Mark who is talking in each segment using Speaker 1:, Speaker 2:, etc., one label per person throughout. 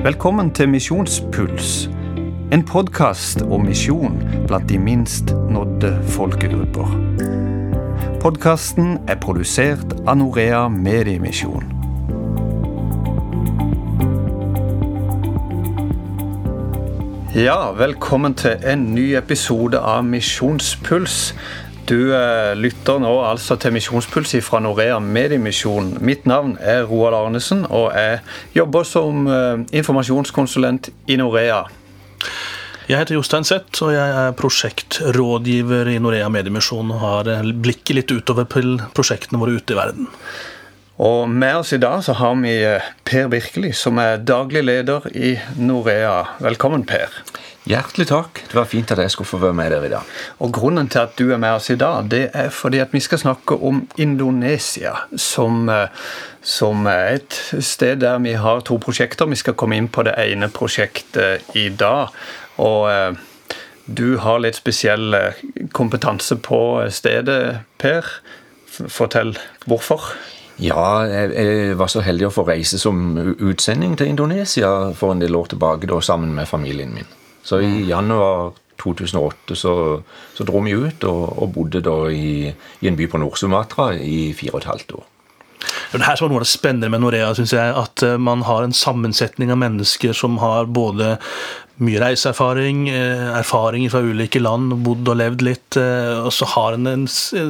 Speaker 1: Velkommen til Misjonspuls, en podkast om misjon blant de minst nådde folkegrupper. Podkasten er produsert av Norea Mediemisjon. Ja, velkommen til en ny episode av Misjonspuls. Du eh, lytter nå altså til Misjonspuls fra Norea Mediemisjon. Mitt navn er Roald Arnesen, og jeg jobber som eh, informasjonskonsulent i Norea.
Speaker 2: Jeg heter Jostein Sett, og jeg er prosjektrådgiver i Norea Mediemisjon og har eh, blikket litt utover til prosjektene våre ute i verden.
Speaker 1: Og med oss i dag så har vi Per Virkelig, som er daglig leder i Norea. Velkommen, Per.
Speaker 3: Hjertelig takk. Det var fint at jeg skulle få være med dere i dag.
Speaker 1: Og Grunnen til at du er med oss i dag, det er fordi at vi skal snakke om Indonesia som, eh, som er et sted der vi har to prosjekter. Vi skal komme inn på det ene prosjektet i dag. Og eh, du har litt spesiell kompetanse på stedet, Per. Fortell hvorfor.
Speaker 3: Ja, jeg var så heldig å få reise som utsending til Indonesia for en del år tilbake, da, sammen med familien min. Så i januar 2008 så, så dro vi ut og, og bodde da i, i, en by på Nord-Sumatra i fire og et halvt år.
Speaker 2: Det er her er noe av det spennende med Norea, synes jeg. At eh, man har en sammensetning av mennesker som har både mye reiseerfaring, eh, erfaringer fra ulike land, bodd og levd litt. Eh, og så har en, en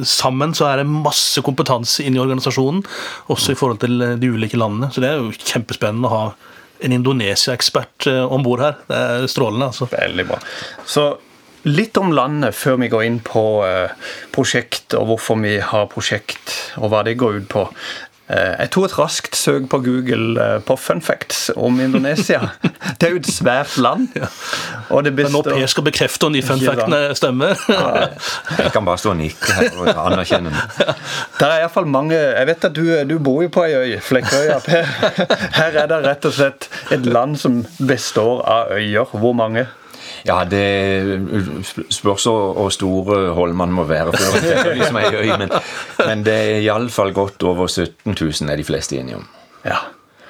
Speaker 2: Sammen så er det masse kompetanse inn i organisasjonen, også i forhold til de ulike landene. Så det er jo kjempespennende å ha en Indonesia-ekspert om bord her. Det er strålende. altså.
Speaker 1: Veldig bra. Så Litt om landet før vi går inn på prosjekt, og hvorfor vi har prosjekt, og hva det går ut på. Eh, jeg tok et raskt søk på Google eh, på fun facts om Indonesia. Det er jo et svært land.
Speaker 2: Og det består... Men nå Per skal bekrefte om de fun factene stemmer.
Speaker 3: Jeg kan bare stå og nikke her og anerkjenne
Speaker 1: Det er iallfall mange Jeg vet at du, du bor jo på ei øy, Flekkøya. Per. Her er det rett og slett et land som består av øyer. Hvor mange?
Speaker 3: Ja, det spørs hvor store hold man må være for å liksom ei øy. Men, men det er iallfall godt over 17 000 er de fleste enige om.
Speaker 1: Ja.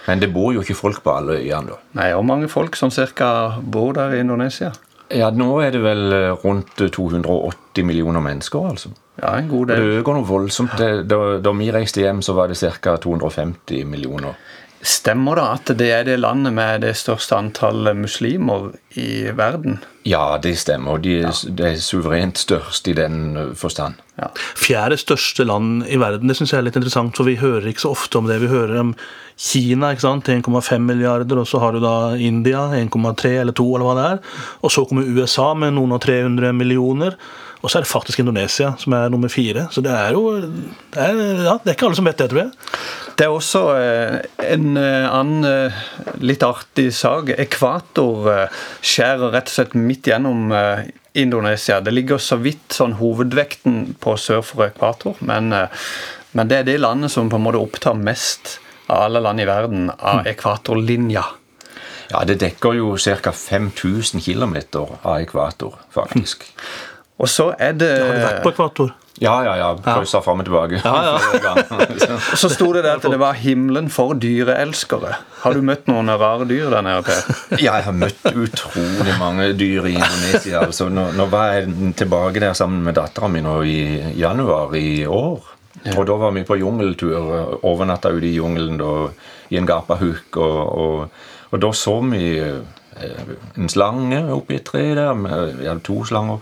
Speaker 3: Men det bor jo ikke folk på alle øyene, da.
Speaker 1: Nei, Hvor mange folk som cirka bor der i Indonesia?
Speaker 3: Ja, Nå er det vel rundt 280 millioner mennesker, altså.
Speaker 1: Ja, en god del.
Speaker 3: Det øker noe voldsomt. Da, da vi reiste hjem, så var det ca. 250 millioner.
Speaker 1: Stemmer det at det er det landet med det største antall muslimer i verden?
Speaker 3: Ja, det stemmer. De er, ja. Det er suverent størst i den forstand.
Speaker 2: Ja. Fjerde største land i verden, det syns jeg er litt interessant, for vi hører ikke så ofte om det. Vi hører om Kina, ikke sant, 1,5 milliarder, og så har du da India, 1,3 eller 2, eller hva det er. Og så kommer USA med noen og 300 millioner. Og så er det faktisk Indonesia som er nummer fire. Så det er jo det er, ja, det er ikke alle som vet det, tror jeg.
Speaker 1: Det er også eh, en eh, annen eh, litt artig sak. Ekvator skjærer rett og slett midt gjennom Indonesia. Det ligger så vidt sånn hovedvekten på sør for ekvator, men, men det er det landet som på en måte opptar mest av alle land i verden av hm. ekvatorlinja.
Speaker 3: Ja, det dekker jo ca. 5000 km av ekvator, faktisk.
Speaker 1: Og så er det
Speaker 2: Har du vært på ekvator?
Speaker 3: Ja, ja, ja. Pausa ja. fram og tilbake. Ja, ja.
Speaker 1: så sto det der at det var himmelen for dyreelskere. Har du møtt noen rare dyr der nede, Per?
Speaker 3: Ja, jeg har møtt utrolig mange dyr i Indonesia. Altså, nå, nå var jeg tilbake der sammen med dattera mi nå i januar i år. Og da var vi på jungeltur. Overnatta ute i jungelen da, i en gapahuk. Og, og, og, da så vi eh, en slange oppi et tre der. Vi hadde to slanger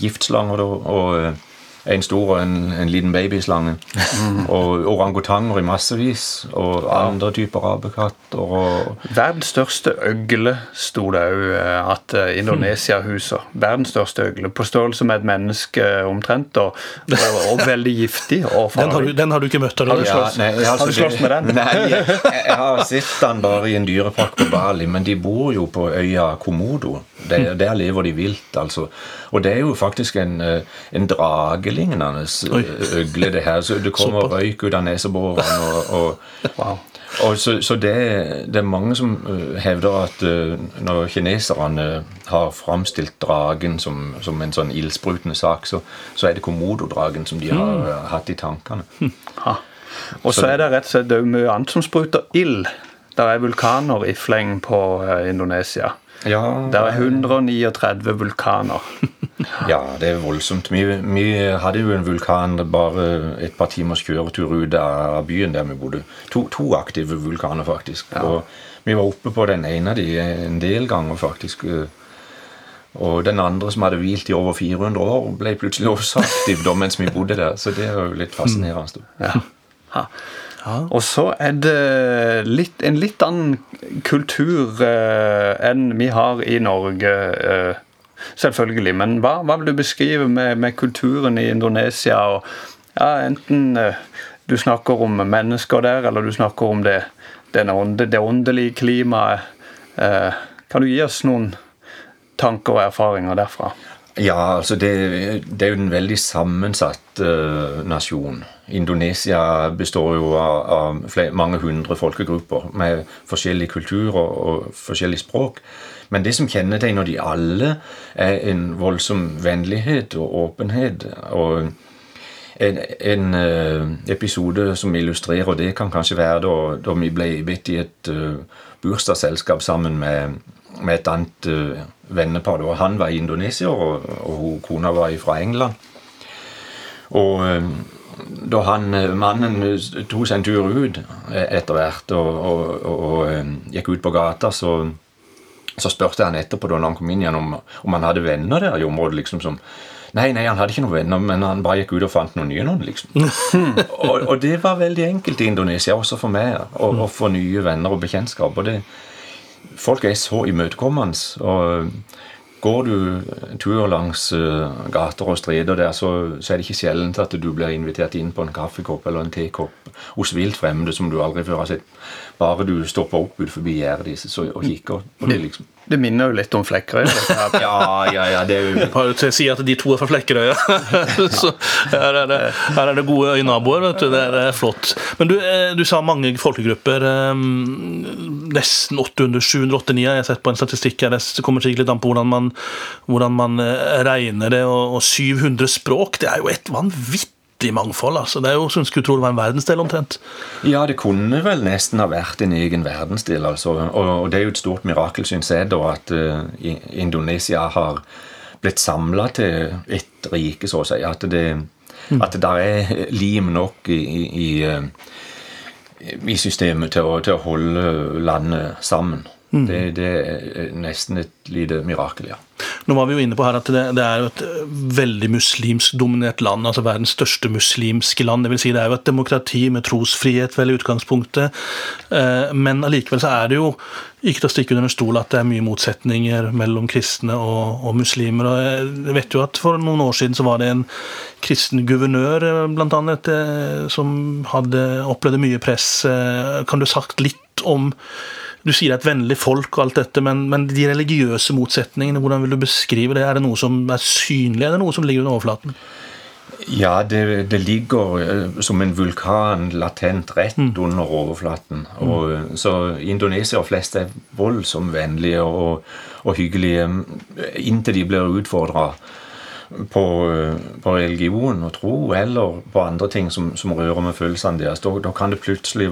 Speaker 3: giftslanger og, og eh, en stor og en, en liten babyslange. Mm. Og orangutanger i massevis. Og andre typer apekatter. Og
Speaker 1: Verdens største øgle sto det òg eh, at eh, Indonesia huser. Verdens største øgle. På størrelse med et menneske omtrent. Og, og, og veldig giftig. Og
Speaker 2: den, har du, den, har du, ikke møtt? Har du,
Speaker 1: ja, nei, har, har du slåss med den?
Speaker 3: Nei, jeg, jeg har sett den bare i en dyrepark på Bali. Men de bor jo på øya Komodo. Der, der lever de vilt, altså. Og det er jo faktisk en, en drage lignende øgle, det her. Så det kommer røyk ut av neseborene. Og, og, wow. og så, så det, det, er mange som uh, hevder at uh, når kineserne har framstilt dragen som, som en sånn ildsprutende sak, så, så er det komododragen som de har mm. hatt i tankene.
Speaker 1: Hmm. Og så, så er det rett og slett mye annet som spruter ild. Det er vulkaner i fleng på Indonesia. Ja, det er 139 vulkaner.
Speaker 3: ja, det er voldsomt. Vi, vi, hadde jo en vulkan bare et par timers kjøretur ut av byen der vi bodde. To, to aktive vulkaner, faktisk. Ja. Og vi var oppe på den ene av de en del ganger, faktisk. Og den andre, som hadde hvilt i over 400 år, ble plutselig også aktiv da mens vi bodde der. Så det er jo litt fascinerende. Ja.
Speaker 1: Ha. Og så er det litt, en litt annen kultur eh, enn vi har i Norge. Eh, selvfølgelig. Men hva, hva, vil du beskrive med, med kulturen i Indonesia? Og, ja, enten eh, du snakker om mennesker der, eller du snakker om det, ånde, det åndelige klimaet. Eh, kan du gi oss noen tanker og erfaringer derfra?
Speaker 3: Ja, altså det, det er jo en veldig sammensatt uh, nasjon. Indonesia består jo av, av flere, mange hundre folkegrupper med forskjellig kultur og, og forskjellig språk. Men det som kjennetegner de alle, er en voldsom vennlighet og åpenhet. og en, en uh, episode som illustrerer det, kan kanskje være da, da vi ble bedt i et uh, bursdagsselskap sammen med, med et annet uh, vennepar. Da. Han var i Indonesia, og, og kona var fra England. Og da han mannen tok seg en tur ut etter hvert og, og, og gikk ut på gata, så så spurte han etterpå da han kom inn igjen om, om han hadde venner der i området. liksom som Nei, nei, han hadde ikke noen venner, men han bare gikk ut og fant noen nye noen. liksom. og, og, det var veldig enkelt i Indonesia, også for meg, å, å få nye venner og bekjentskap. og det, Folk er så imøtekommende. og Går du en tur langs uh, gater og streder der, så, så, er det ikke sjelden at du blir invitert inn på en kaffekopp eller en tekopp hos vilt fremmede som du aldri før har sett. Bare du stopper opp ut forbi gjerdet deres og kikker på det, liksom.
Speaker 1: Det minner jo litt om Flekkerøy.
Speaker 3: ja, ja, ja, det er jo
Speaker 2: Bare til å si at de to er fra Flekkerøya. så her er, det, her er det gode øynaboer. vet du, Det er flott. Men du, eh, du sa mange folkegrupper. Eh, nesten 800, 789 jeg har sett på en statistikk her. Det kommer sikkert litt an på hvordan man, hvordan man eh, regner det. Og 700 språk, det er jo et vanvittig vanvittig mangfold. altså. Det er jo, skulle tro det var en verdensdel omtrent.
Speaker 3: Ja, det kunne vel nesten ha vært en egen verdensdel. altså. Og, og det er jo et stort mirakel, syns jeg, da, at uh, Indonesia har blitt samla til ett rike, så å si. At det, mm. at det der er lim nok i, i, i, eh, i systemet til å, til å, holde landet sammen. Mm. Det, det, er nesten et lite mirakel, ja.
Speaker 2: Nå var vi jo inne på her at det, det er jo et eh, veldig muslimsk dominert land, altså verdens største muslimske land. Det vil si det er jo et demokrati med trosfrihet vel i utgangspunktet, eh, men allikevel så er det jo ikke til å stikke under en stol at det er mye motsetninger mellom kristne og, og, muslimer. og Jeg vet jo at For noen år siden så var det en kristen guvernør eh, blant annet, som hadde opplevd mye press. Kan du sagt litt om du sier det er et vennlig folk og alt dette, men, men, de religiøse motsetningene, hvordan vil du beskrive det? Er det noe som er synlig, eller noe som ligger under overflaten?
Speaker 3: Ja, det, det ligger uh, som en vulkan latent rett mm. under overflaten. Mm. Så Indonesia og flest er voldsomt vennlige og, og hyggelige inntil de blir utfordra på, på, religion og tro, eller på andre ting som, som rører med følelsene deres. Da, da, kan det plutselig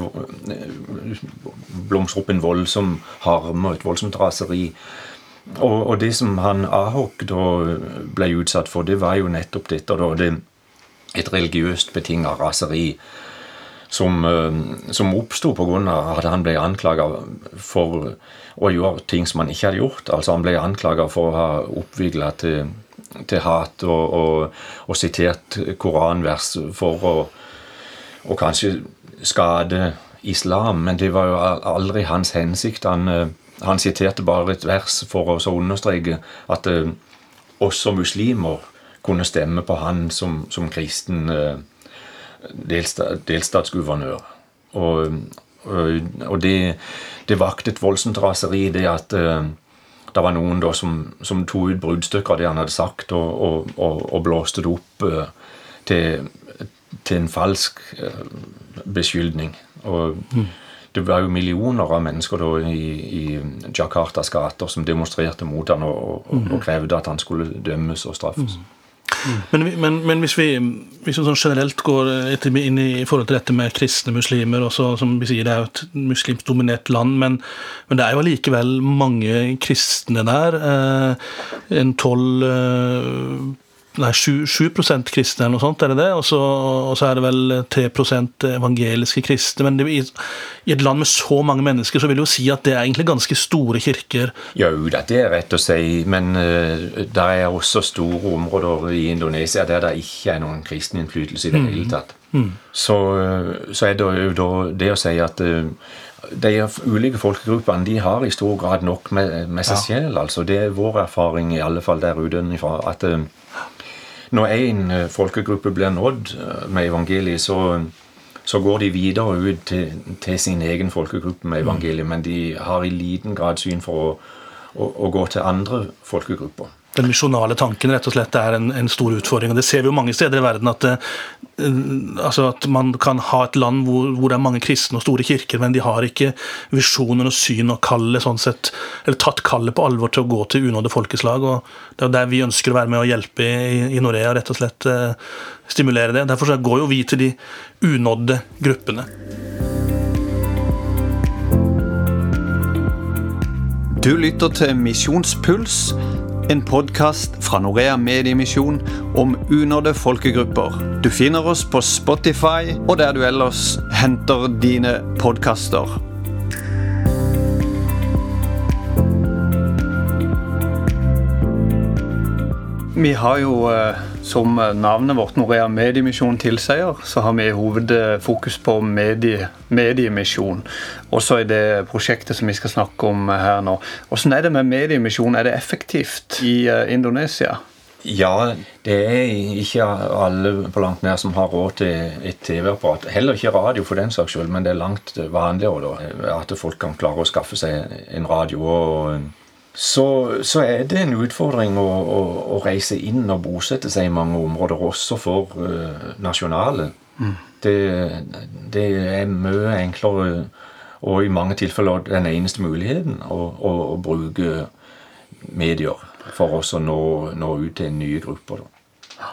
Speaker 3: blomstre opp en voldsom harme og et voldsomt raseri. Og, og, det som han Ahok da ble utsatt for, det var jo nettopp dette. da, det, Et religiøst betinga raseri som, eh, som oppsto pga. at han ble anklaga for å gjøre ting som han ikke hadde gjort. Altså Han ble anklaga for å ha oppvigla til til hat og, og, og sitert koranvers for å, og kanskje skade islam. Men det var jo aldri hans hensikt. Han, eh, han siterte bare et vers for å understreke at uh, også muslimer kunne stemme på han som, som kristen uh, delsta, delstatsguvernør. Og, og det, det vakte voldsomt raseri, det at uh, det var noen da som, som tok ut bruddstykker av det han hadde sagt, og, og, og, og blåste det opp uh, til, til, en falsk uh, beskyldning. Og mm. det var jo millioner av mennesker da i, i Jakartas gater som demonstrerte mot han og, og, mm. krevde at han skulle dømmes og straffes. Mm.
Speaker 2: Men, men, men, hvis vi, hvis vi sånn generelt går inn i, forhold til dette med kristne muslimer også, som vi sier, Det er jo et muslimsk dominert land, men, men det er jo allikevel mange kristne der. Eh, en tolv eh, Nei, 7, 7 kristne eller noe sånt, er det det? Og så, og så er det vel 3% evangeliske kristne. Men det, i, i, et land med så mange mennesker så vil det jo si at det er egentlig ganske store kirker.
Speaker 3: Jo da, det er rett å si, men uh, det er også store områder i Indonesia der det ikke er noen kristen innflytelse i det mm. hele tatt. Mm. Så, så, er det jo da det å si at uh, de ulike folkegruppene de har i stor grad nok med, med seg ja. selv. altså Det er vår erfaring, i alle fall der ute. at uh, når én eh, folkegruppe blir nådd eh, med evangeliet, så, så går de videre ut til, til, sin egen folkegruppe med evangeliet, men de har i liten grad syn for å, å, å gå til andre folkegrupper
Speaker 2: den misjonale tanken rett og slett er en, en, stor utfordring. og Det ser vi jo mange steder i verden. At, det, altså at man kan ha et land hvor, hvor, det er mange kristne og store kirker, men de har ikke visjoner og syn og kallet sånn sett, eller tatt kallet på alvor til å gå til unådde folkeslag. og Det er der vi ønsker å være med og hjelpe i, i Norea, rett og slett uh, stimulere det. Derfor går jo vi til de unådde gruppene.
Speaker 1: Du lytter til Misjonspuls en podkast fra Norea Mediemisjon om unådde folkegrupper. Du finner oss på Spotify og der du ellers henter dine podkaster. Vi har jo eh, som navnet vårt Norea Mediemisjon tilsier, så har vi hovedfokus på medie, mediemisjon. Også i det prosjektet som vi skal snakke om her nå. Hvordan er det med mediemisjon? Er det effektivt i uh, Indonesia?
Speaker 3: Ja, det er ikke alle på langt nær som har råd til et TV-apparat. Heller ikke radio for den saks skyld, men det er langt vanligere da, at folk kan klare å skaffe seg en radio. og så, så, er det en utfordring å, å, å, reise inn og bosette seg i mange områder, også for uh, nasjonale. Mm. Det, det, er mye enklere og i mange tilfeller den eneste muligheten å, å, bruke medier for oss å nå, nå ut til nye grupper. Da.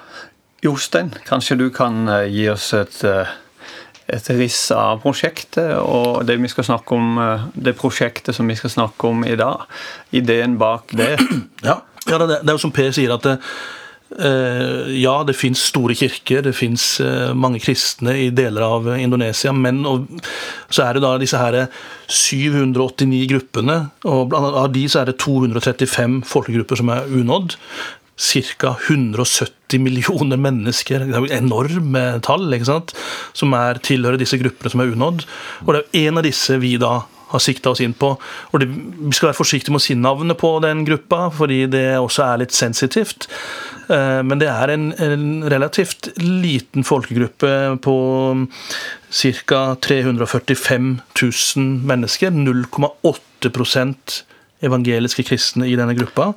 Speaker 1: Jostein, kanskje du kan uh, gi oss et uh et riss av prosjektet og det vi skal snakke om, eh, det prosjektet som vi skal snakke om i dag. Ideen bak det.
Speaker 2: Ja, ja det, det, er jo som Per sier at det, uh, ja, det fins store kirker, det fins uh, mange kristne i deler av Indonesia, men så er det da disse her 789 gruppene, og av de så er det 235 folkegrupper som er unådd ca. 170 millioner mennesker. Det er jo enorme tall ikke sant? som er, tilhører disse gruppene som er unådd. Og det er en av disse vi da har sikta oss inn på. Og det, Vi skal være forsiktige med å si navnet på den gruppa, fordi det også er litt sensitivt. Eh, men det er en, en relativt liten folkegruppe på ca. 345 000 mennesker. 0,8% evangeliske kristne i denne gruppa.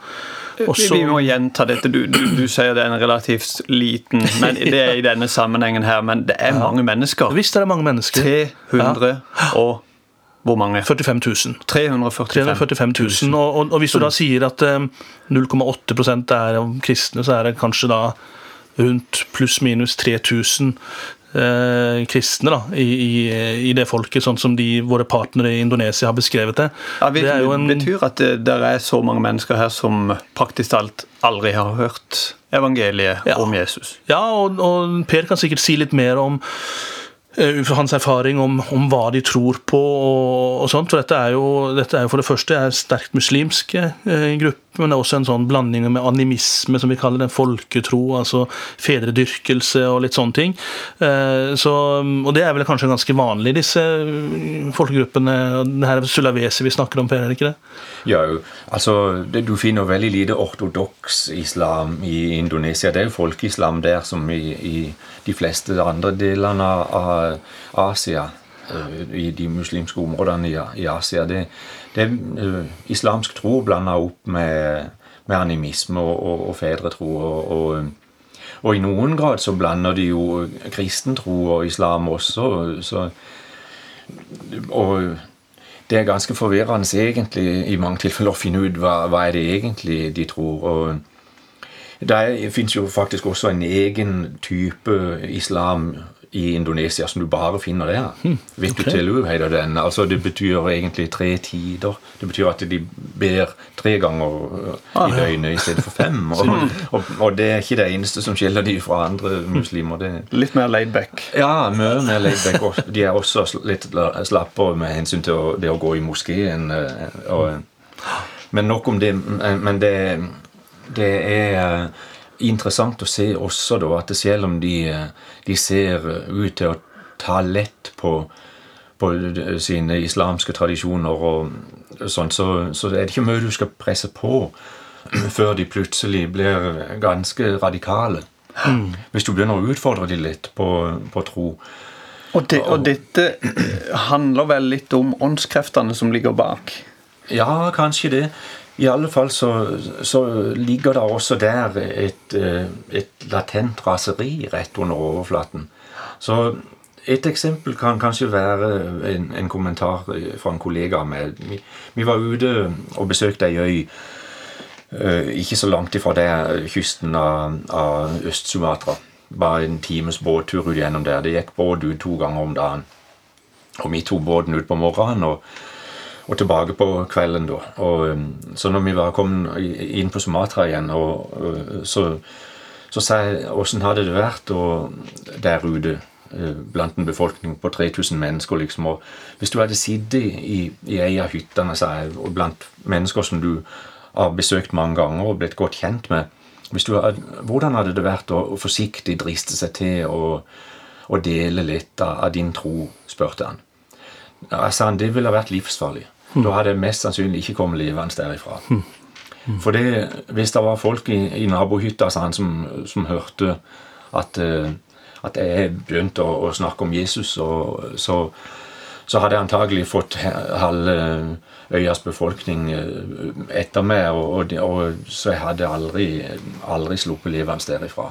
Speaker 1: Også, vi må gjenta dette. Du, du, du, sier det er en relativt liten men Det er i denne sammenhengen her, men det er mange mennesker.
Speaker 2: Visst er det mange mennesker.
Speaker 1: 300 ja. og hvor mange?
Speaker 2: 45 000.
Speaker 1: 345,
Speaker 2: 345 000. Og, og, og hvis du da sier at 0,8% eh, er kristne, så er det kanskje da rundt pluss-minus 3000 eh, kristne da, i, i, i, det folket, sånn som de, våre partnere i Indonesia har beskrevet det.
Speaker 1: Ja, vi, det en... betyr at det, det, er så mange mennesker her som praktisk talt aldri har hørt evangeliet ja. om Jesus.
Speaker 2: Ja, og, og Per kan sikkert si litt mer om Eh, hans erfaring om, om, hva de tror på og, og sånt. For dette er, jo, dette er jo for det første er sterkt muslimske eh, grupper, men det er også en sånn blanding med animisme, som vi kaller det, folketro, altså fedredyrkelse og litt sånne ting. Eh, så, og det er vel kanskje ganske vanlig, disse eh, folkegruppene. Det her er Sulawesi vi snakker om, Per, er det ikke det?
Speaker 3: Ja, altså Du finner veldig lite ortodoks islam i Indonesia. Det er jo folkeislam der som i, i de fleste andre delene av Asia, i de muslimske områdene i Asia. Det, det er uh, islamsk tro blanda opp med, med, animisme og, og, og fedretro. Og, og, og, i noen grad så blander de jo kristen tro og islam også. Så, og det er ganske forvirrende egentlig i mange tilfeller å finne ut hva, hva er det egentlig de tror. og Det fins jo faktisk også en egen type islam i Indonesia som du bare finner der.
Speaker 2: Hmm,
Speaker 3: okay. heter den. Altså Det betyr egentlig tre tider. Det betyr at de ber tre ganger uh, i døgnet i stedet for fem. Og, og, og det er ikke det eneste som skiller de fra andre muslimer. det
Speaker 1: Litt mer laid back.
Speaker 3: ja, mye mer laidback. De er også litt la- slappere med hensyn til det å gå i moskeen. eh, og- Men nok om det. Men det, det er eh, interessant å se også da, at selv om de, eh, de ser ut til å ta lett på, på sine islamske tradisjoner, og sånt, så, så er det ikke mye du skal presse på før de plutselig blir ganske radikale. Hvis du begynner å utfordre dem litt på, på tro.
Speaker 1: Og, det, og dette handler vel litt om åndskreftene som ligger bak.
Speaker 3: Ja, kanskje det. I alle fall så, så ligger det også der et, eh, et latent raseri rett under overflaten. Så et eksempel kan kanskje være en, en kommentar fra en kollega av meg. Vi, vi var ute og besøkte ei øy eh, ikke så langt ifra der kysten av, av Øst-Sumatra. Bare en times båttur ut gjennom der. Det gikk båt ut to ganger om dagen. Og vi tok båten ut på morgenen og, og tilbake på kvelden. da. Og, um, så når vi var kommet inn på Sumatra igjen, og, og, så, så sa jeg åssen hadde det vært der ute eh, blant en befolkning på 3000 mennesker. liksom, og Hvis du hadde sittet i, i ei av hyttene sa jeg, og blant mennesker som du har besøkt mange ganger og blitt godt kjent med hadde, Hvordan hadde det vært å, å forsiktig driste seg til å dele litt av, av din tro? spurte han. Jeg sa han, Det ville vært livsfarlig. Da hadde jeg mest sannsynlig ikke kommet levende derifra. For det, hvis det var folk i, i nabohytta sånn, som, som hørte at, eh, at jeg begynte å, å snakke om Jesus, og, så, så hadde jeg antagelig fått halve øyas befolkning eh, etter meg, og, og, og så jeg hadde aldri, aldri sluppet levende derifra.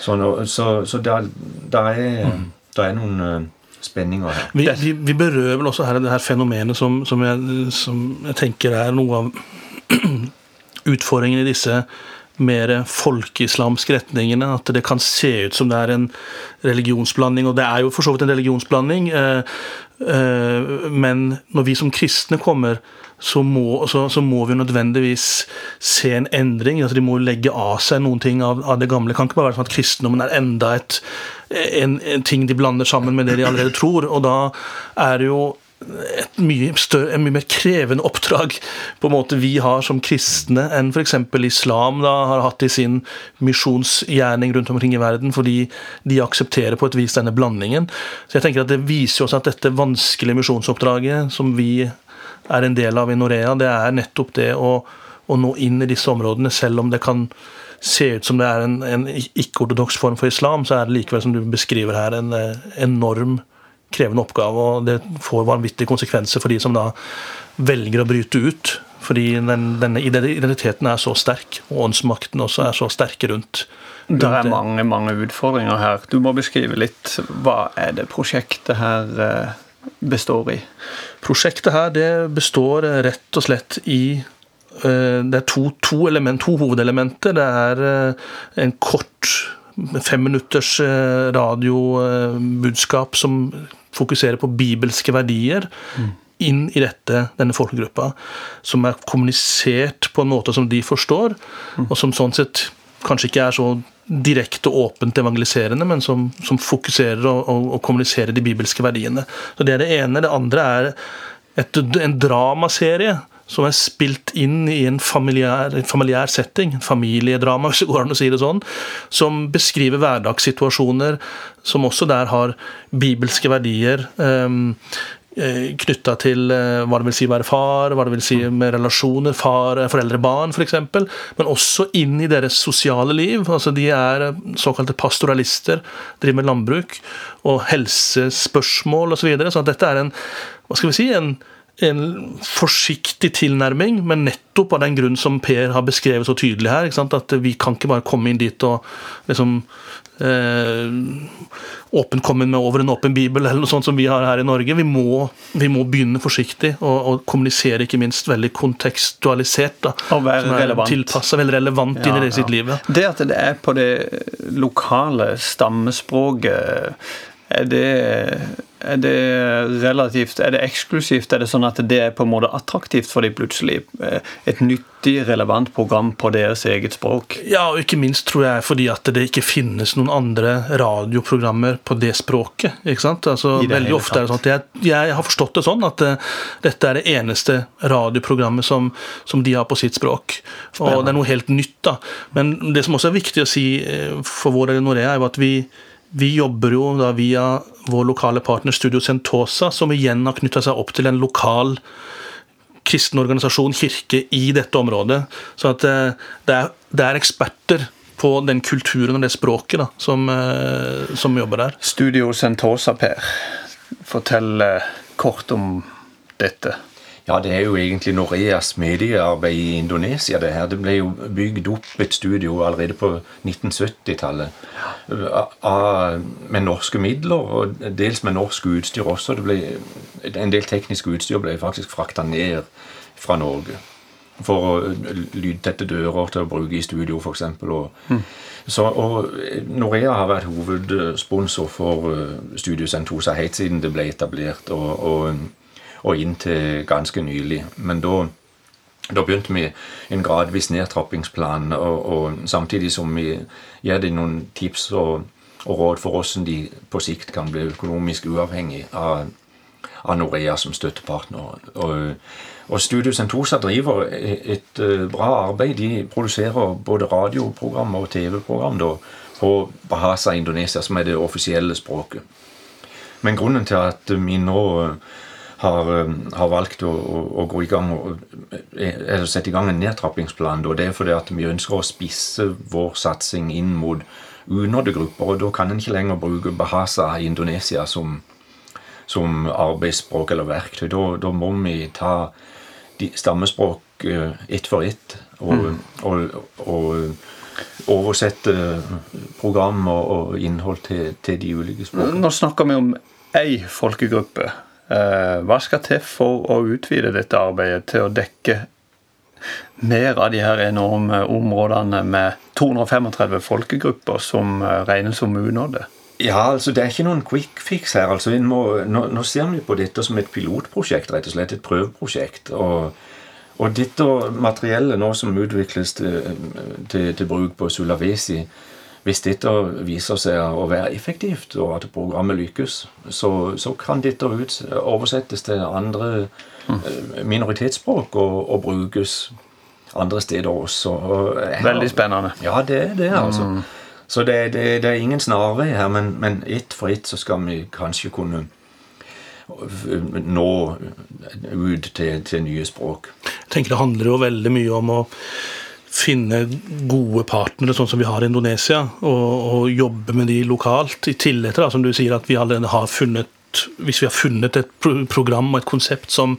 Speaker 3: Så, nå, så, så der, der, er, der er noen spenninger her.
Speaker 2: Vi, vi, vi berører vel også her det her fenomenet som, som, jeg, som jeg tenker er noe av utfordringen i disse mer folkeislamske retningene. At det kan se ut som det er en religionsblanding, og det er jo for så vidt en religionsblanding. eh, eh, Men når vi som kristne kommer, så må, så, så må vi nødvendigvis se en endring. altså De må legge av seg noen ting av, av det gamle. Det kan ikke bare være sånn at kristendommen er enda et, en, en ting de blander sammen med det de allerede tror. Og da er det jo et mye større, et mye mer krevende oppdrag på en måte vi har som kristne enn f.eks. islam da har hatt i sin misjonsgjerning rundt omkring i verden, fordi de aksepterer på et vis denne blandingen. Så jeg tenker at Det viser også at dette vanskelige misjonsoppdraget som vi er en del av i Norea, det er nettopp det å, å nå inn i disse områdene, selv om det kan se ut som det er en, en ikke-ortodoks form for islam, så er det likevel, som du beskriver her, en eh, enorm krevende oppgave, og det får vanvittige konsekvenser for de som da velger å bryte ut. Fordi den, denne identiteten er så sterk, og åndsmakten også er så sterke rundt.
Speaker 1: Det er mange mange utfordringer her. Du må beskrive litt hva er det prosjektet her eh, består i.
Speaker 2: Prosjektet her det består rett og slett i eh, det er to, to, element, to hovedelementer. Det er eh, en kort femminutters radiobudskap som fokuserer på bibelske verdier inn i dette, denne folkegruppa. Som er kommunisert på en måte som de forstår, og som sånn sett kanskje ikke er så direkte åpent evangeliserende, men som, som fokuserer og, og, og kommuniserer de bibelske verdiene. Så Det er det ene. Det andre er et, en dramaserie som er spilt inn i en familiær, familiær setting, en familiedrama, hvis det går an å si det sånn, som beskriver hverdagssituasjoner som også der har bibelske verdier. Um, Knytta til eh, hva det vil si å være far, hva det vil si med relasjoner, far, eh, foreldre, barn f.eks. Men også inn i deres sosiale liv. altså De er eh, såkalte pastoralister, driver med landbruk og helsespørsmål osv. Så, videre. så dette er en hva skal vi si, en en forsiktig tilnærming, men nettopp av den grunn som Per har beskrevet så tydelig her. At vi kan ikke bare komme inn dit og liksom eh, åpent komme med over en åpen bibel, eller noe sånt som vi har her i Norge. Vi må, vi må begynne forsiktig og, og, kommunisere ikke minst veldig kontekstualisert. Da,
Speaker 1: og være relevant.
Speaker 2: Tilpassa, veldig relevant ja, inn i det sitt liv.
Speaker 1: Det at det er på det lokale stammespråket, er det er det relativt Er det eksklusivt? Er det sånn at det er på en måte attraktivt for de plutselig? Eh, et nyttig, relevant program på deres eget språk?
Speaker 2: Ja, og ikke minst tror jeg fordi at det ikke finnes noen andre radioprogrammer på det språket. ikke sant? Altså, veldig ofte er det sånn at jeg, jeg, har forstått det sånn at uh, dette er det eneste radioprogrammet som, som, de har på sitt språk. Og det er noe helt nytt. da. Men det som også er viktig å si uh, for vår del Norea, er jo at vi vi jobber jo da via vår lokale partner Studio Sentosa, som igjen har knytta seg opp til en lokal kristen organisasjon, kirke, i dette området. Så at eh, det er, det er eksperter på den kulturen og det språket da, som, eh, som jobber der.
Speaker 1: Studio Sentosa, Per. Fortell eh, kort om dette.
Speaker 3: Ja, det er jo egentlig Noreas mediearbeid i Indonesia. Det her. Det ble jo bygd opp et studio allerede på 1970-tallet med norske midler, og dels med norsk utstyr også. Ble, en del teknisk utstyr ble faktisk frakta ned fra Norge for å lydtette dører til å bruke i studio, f.eks. Mm. Så, og Norea har vært hovedsponsor for eh, Studio Sentosa helt siden det ble etablert. og, og og inntil ganske nylig. Men da, da begynte vi en gradvis nedtrappingsplan, og, og, samtidig som vi gir dem noen tips og, og, råd for hvordan de på sikt kan bli økonomisk uavhengig av, av Norea som støttepartner. Og, og Studio Sentosa driver et et bra arbeid. De produserer både radioprogram og TV-program på Bahasa Indonesia, som er det offisielle språket. Men grunnen til at vi nå har, eh, har valgt å, å, å, gå i gang og, eller sette i gang en nedtrappingsplan. Og det er fordi at vi ønsker å spisse vår satsing inn mot unådde grupper. Og da kan en ikke lenger bruke bahasa i Indonesia som, som arbeidsspråk eller verktøy. Da, da må vi ta stammespråk uh, ett for ett og, mm. og, og oversette program og, og innhold til, til, de ulike språkene.
Speaker 1: Nå snakker vi om ei folkegruppe. Eh, hva skal til for å utvide dette arbeidet til å dekke mer av de her enorme områdene med 235 folkegrupper som eh, regnes som unådde?
Speaker 3: Ja, altså Det er ikke noen quick fix her. altså må, nå, nå, ser vi på dette som et pilotprosjekt, rett og slett et prøveprosjekt. og, og dette materiellet nå som utvikles til, til, til bruk på Sulawesi, hvis dette viser seg å være effektivt, og at programmet lykkes, så, så kan dette ut, oversettes til andre mm. minoritetsspråk og, og, brukes andre steder også.
Speaker 1: Her, Veldig spennende.
Speaker 3: Ja, det er det, altså. Mm. Så det, det, det, er ingen snarvei her, men, men ett for ett så skal vi kanskje kunne nå ut til, til nye språk.
Speaker 2: Jeg tenker Det handler jo veldig mye om å finne gode partnere, sånn som vi har i Indonesia, og, og jobbe med de lokalt. I tillegg til som du sier, at vi allerede har funnet hvis vi har funnet et program og et konsept som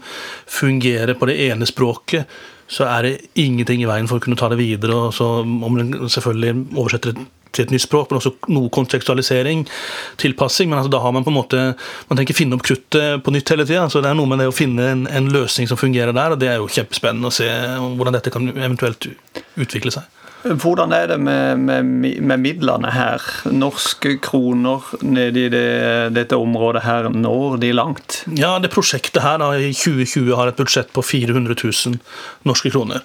Speaker 2: fungerer på det ene språket, så er det ingenting i veien for å kunne ta det videre. og så Om man selvfølgelig oversetter det til et nytt språk, men også noe kontekstualisering, tilpassing. Men altså, da har man på en måte Man tenker finne opp kruttet på nytt hele tida. Så det er noe med det å finne en, en, løsning som fungerer der, og det er jo kjempespennende å se hvordan dette kan eventuelt utvikle seg.
Speaker 1: Hvordan er det med, med, med, midlene her? Norske kroner nede i det, dette området her, når de langt?
Speaker 2: Ja, det prosjektet her da, i 2020 har et budsjett på 400 000 norske kroner.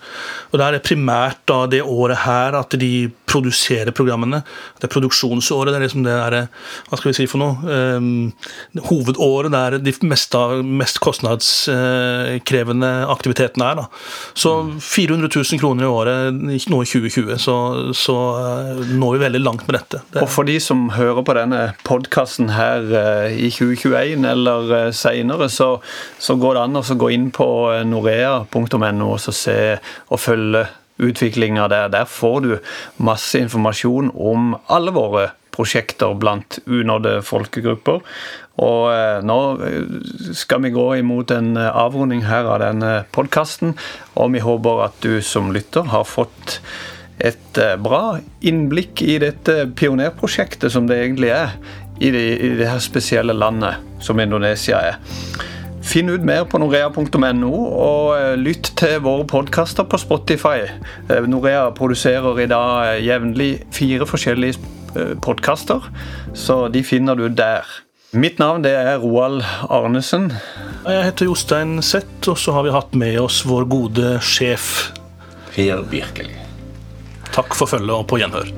Speaker 2: Og Det er primært da det året her at de produserer programmene. Det er produksjonsåret. Det er liksom det er, hva skal vi si for noe, um, hovedåret der de mest, mest kostnadskrevende aktivitetene er. da. Så 400 000 kroner i året nå i 2020, så, så uh, når vi veldig langt med dette.
Speaker 1: Det. Og for de som hører på denne podkasten her uh, i 2021 eller uh, seinere, så, så, går det an å gå inn på norea.no og se og følge utviklinga der. Der får du masse informasjon om alle våre prosjekter blant unådde folkegrupper. Og eh, nå eh, skal vi gå imot en eh, avrunding her av denne podkasten, og vi håper at du som lytter har fått et bra innblikk i dette pionerprosjektet som det egentlig er i det, i det her spesielle landet som Indonesia er. Finn ut mer på norea.no, og eh, lytt til våre podkaster på Spotify. Eh, Norea produserer i dag jevnlig fire forskjellige podkaster, så de finner du der. Mitt navn det er Roald Arnesen.
Speaker 2: Jeg heter Jostein Sett, og så har vi hatt med oss vår gode sjef.
Speaker 3: Per Birkeli.
Speaker 2: Takk for følget og på gjenhør.